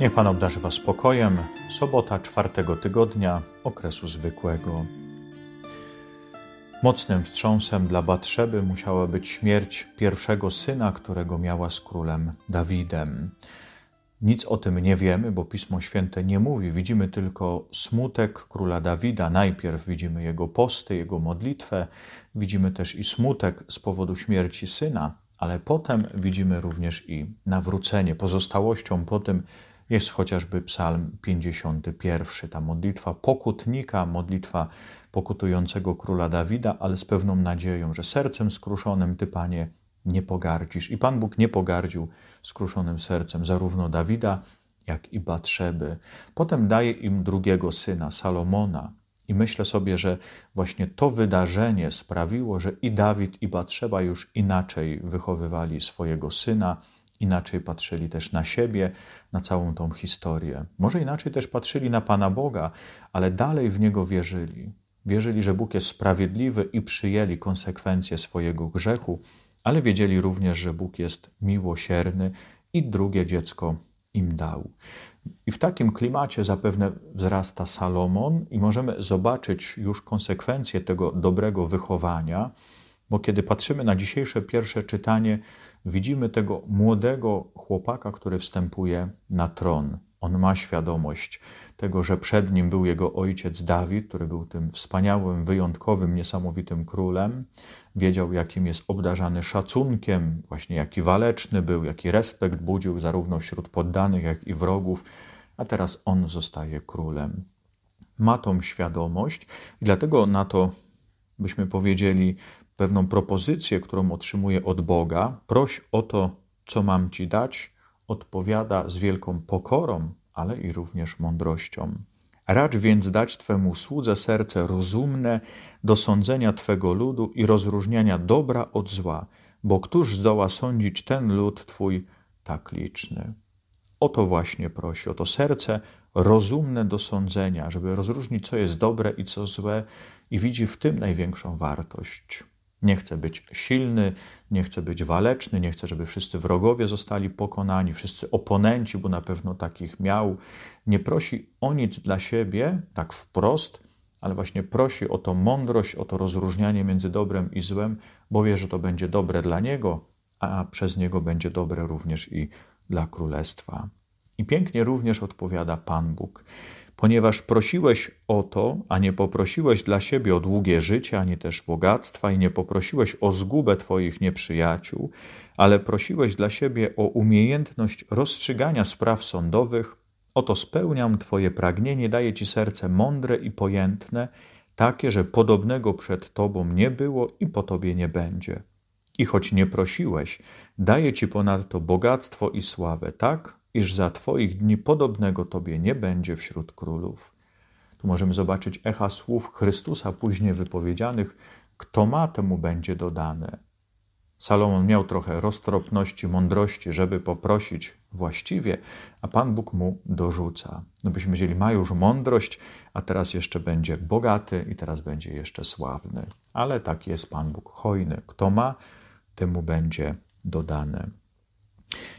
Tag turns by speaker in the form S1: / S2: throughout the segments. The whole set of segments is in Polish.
S1: Niech Pan obdarzy Was spokojem. Sobota czwartego tygodnia okresu zwykłego. Mocnym wstrząsem dla Batrzeby musiała być śmierć pierwszego syna, którego miała z królem Dawidem. Nic o tym nie wiemy, bo Pismo Święte nie mówi. Widzimy tylko smutek króla Dawida. Najpierw widzimy jego posty, jego modlitwę, widzimy też i smutek z powodu śmierci syna, ale potem widzimy również i nawrócenie. Pozostałością po tym jest chociażby Psalm 51, ta modlitwa pokutnika, modlitwa pokutującego króla Dawida, ale z pewną nadzieją, że sercem skruszonym Ty, Panie, nie pogardzisz. I Pan Bóg nie pogardził skruszonym sercem zarówno Dawida, jak i Batrzeby. Potem daje im drugiego syna, Salomona. I myślę sobie, że właśnie to wydarzenie sprawiło, że i Dawid, i Batrzeba już inaczej wychowywali swojego syna, inaczej patrzyli też na siebie, na całą tą historię. Może inaczej też patrzyli na Pana Boga, ale dalej w Niego wierzyli. Wierzyli, że Bóg jest sprawiedliwy i przyjęli konsekwencje swojego grzechu, ale wiedzieli również, że Bóg jest miłosierny i drugie dziecko im dał. I w takim klimacie zapewne wzrasta Salomon, i możemy zobaczyć już konsekwencje tego dobrego wychowania, bo kiedy patrzymy na dzisiejsze pierwsze czytanie, widzimy tego młodego chłopaka, który wstępuje na tron. On ma świadomość tego, że przed nim był jego ojciec Dawid, który był tym wspaniałym, wyjątkowym, niesamowitym królem. Wiedział, jakim jest obdarzany szacunkiem, właśnie jaki waleczny był, jaki respekt budził zarówno wśród poddanych, jak i wrogów, a teraz on zostaje królem. Ma tą świadomość i dlatego na to byśmy powiedzieli, pewną propozycję, którą otrzymuje od Boga, proś o to, co mam ci dać, odpowiada z wielką pokorą, ale i również mądrością. Racz więc dać Twemu słudze serce rozumne do sądzenia Twego ludu i rozróżniania dobra od zła, bo któż zdoła sądzić ten lud Twój tak liczny? O to właśnie prosi, o to serce rozumne do sądzenia, żeby rozróżnić, co jest dobre i co złe, i widzi w tym największą wartość. Nie chce być silny, nie chce być waleczny, nie chce, żeby wszyscy wrogowie zostali pokonani, wszyscy oponenci, bo na pewno takich miał. Nie prosi o nic dla siebie, tak wprost, ale właśnie prosi o to mądrość, o to rozróżnianie między dobrem i złem, bo wie, że to będzie dobre dla niego, a przez niego będzie dobre również i dla królestwa. I pięknie również odpowiada Pan Bóg ponieważ prosiłeś o to, a nie poprosiłeś dla siebie o długie życie, ani też bogactwa, i nie poprosiłeś o zgubę Twoich nieprzyjaciół, ale prosiłeś dla siebie o umiejętność rozstrzygania spraw sądowych, oto spełniam Twoje pragnienie, daję Ci serce mądre i pojętne, takie, że podobnego przed Tobą nie było i po Tobie nie będzie. I choć nie prosiłeś, daję Ci ponadto bogactwo i sławę, tak, iż za Twoich dni podobnego Tobie nie będzie wśród królów. Tu możemy zobaczyć echa słów Chrystusa później wypowiedzianych, kto ma, temu będzie dodane. Salomon miał trochę roztropności, mądrości, żeby poprosić właściwie, a Pan Bóg mu dorzuca. No byśmy wiedzieli, ma już mądrość, a teraz jeszcze będzie bogaty i teraz będzie jeszcze sławny. Ale taki jest Pan Bóg hojny. Kto ma, temu będzie dodane.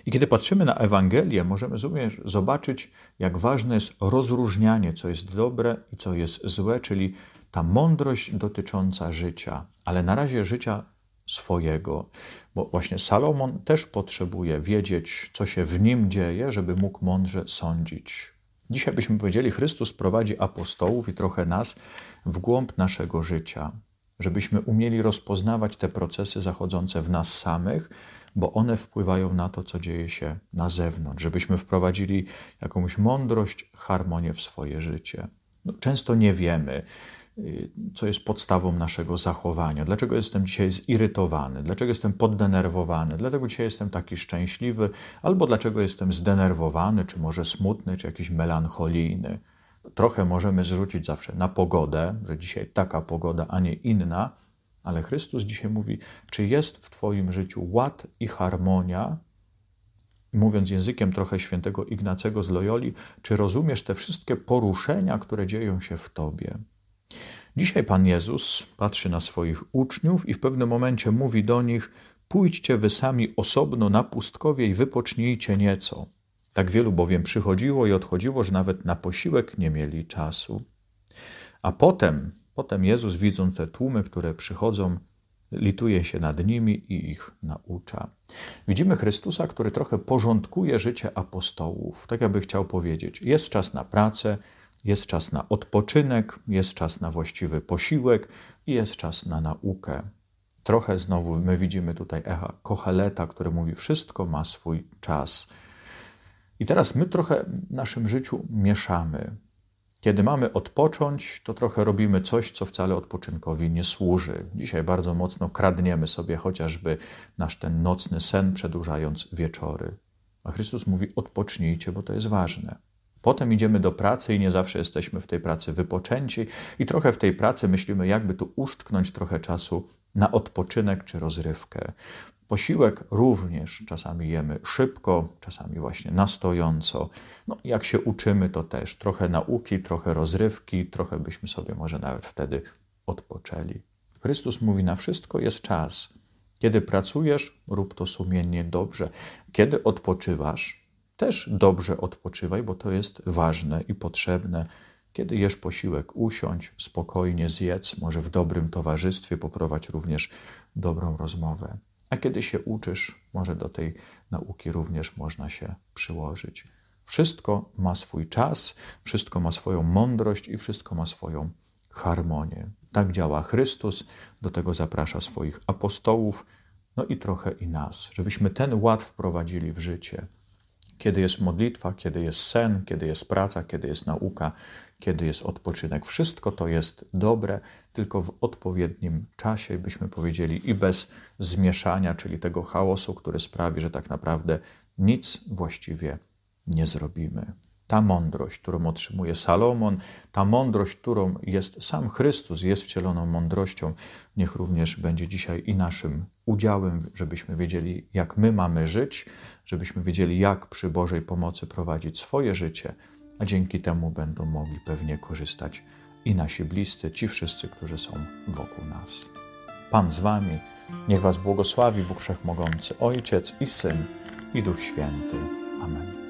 S1: I kiedy patrzymy na Ewangelię, możemy zobaczyć, jak ważne jest rozróżnianie, co jest dobre i co jest złe, czyli ta mądrość dotycząca życia, ale na razie życia swojego, bo właśnie Salomon też potrzebuje wiedzieć, co się w nim dzieje, żeby mógł mądrze sądzić. Dzisiaj byśmy powiedzieli, Chrystus prowadzi apostołów i trochę nas w głąb naszego życia, żebyśmy umieli rozpoznawać te procesy zachodzące w nas samych, bo one wpływają na to, co dzieje się na zewnątrz, żebyśmy wprowadzili jakąś mądrość, harmonię w swoje życie. No, często nie wiemy, y, co jest podstawą naszego zachowania. Dlaczego jestem dzisiaj zirytowany? Dlaczego jestem poddenerwowany? Dlaczego dzisiaj jestem taki szczęśliwy? Albo dlaczego jestem zdenerwowany, czy może smutny, czy jakiś melancholijny? Trochę możemy zrzucić zawsze na pogodę, że dzisiaj taka pogoda, a nie inna, ale Chrystus dzisiaj mówi, czy jest w Twoim życiu ład i harmonia, mówiąc językiem trochę świętego Ignacego z Loyoli, czy rozumiesz te wszystkie poruszenia, które dzieją się w Tobie? Dzisiaj Pan Jezus patrzy na swoich uczniów i w pewnym momencie mówi do nich: Pójdźcie wy sami osobno na pustkowie i wypocznijcie nieco. Tak wielu bowiem przychodziło i odchodziło, że nawet na posiłek nie mieli czasu. A potem, potem Jezus, widząc te tłumy, które przychodzą, lituje się nad nimi i ich naucza. Widzimy Chrystusa, który trochę porządkuje życie apostołów. Tak jakby chciał powiedzieć: jest czas na pracę, jest czas na odpoczynek, jest czas na właściwy posiłek i jest czas na naukę. Trochę znowu my widzimy tutaj echa Kocheleta, który mówi: Wszystko ma swój czas. I teraz my trochę w naszym życiu mieszamy. Kiedy mamy odpocząć, to trochę robimy coś, co wcale odpoczynkowi nie służy. Dzisiaj bardzo mocno kradniemy sobie chociażby nasz ten nocny sen, przedłużając wieczory. A Chrystus mówi: odpocznijcie, bo to jest ważne. Potem idziemy do pracy i nie zawsze jesteśmy w tej pracy wypoczęci, i trochę w tej pracy myślimy, jakby tu uszczknąć trochę czasu na odpoczynek czy rozrywkę. Posiłek również czasami jemy szybko, czasami właśnie na stojąco. No, jak się uczymy, to też trochę nauki, trochę rozrywki, trochę byśmy sobie może nawet wtedy odpoczęli. Chrystus mówi: Na wszystko jest czas. Kiedy pracujesz, rób to sumiennie dobrze. Kiedy odpoczywasz, też dobrze odpoczywaj, bo to jest ważne i potrzebne. Kiedy jesz posiłek, usiądź, spokojnie zjedz, może w dobrym towarzystwie poprowadź również dobrą rozmowę. A kiedy się uczysz, może do tej nauki również można się przyłożyć. Wszystko ma swój czas, wszystko ma swoją mądrość i wszystko ma swoją harmonię. Tak działa Chrystus, do tego zaprasza swoich apostołów, no i trochę i nas, żebyśmy ten ład wprowadzili w życie. Kiedy jest modlitwa, kiedy jest sen, kiedy jest praca, kiedy jest nauka, kiedy jest odpoczynek. Wszystko to jest dobre, tylko w odpowiednim czasie, byśmy powiedzieli, i bez zmieszania, czyli tego chaosu, który sprawi, że tak naprawdę nic właściwie nie zrobimy. Ta mądrość, którą otrzymuje Salomon, ta mądrość, którą jest sam Chrystus, jest wcieloną mądrością, niech również będzie dzisiaj i naszym udziałem, żebyśmy wiedzieli, jak my mamy żyć, żebyśmy wiedzieli, jak przy Bożej pomocy prowadzić swoje życie, a dzięki temu będą mogli pewnie korzystać i nasi bliscy, ci wszyscy, którzy są wokół nas. Pan z Wami, niech Was błogosławi Bóg Wszechmogący, Ojciec i Syn i Duch Święty. Amen.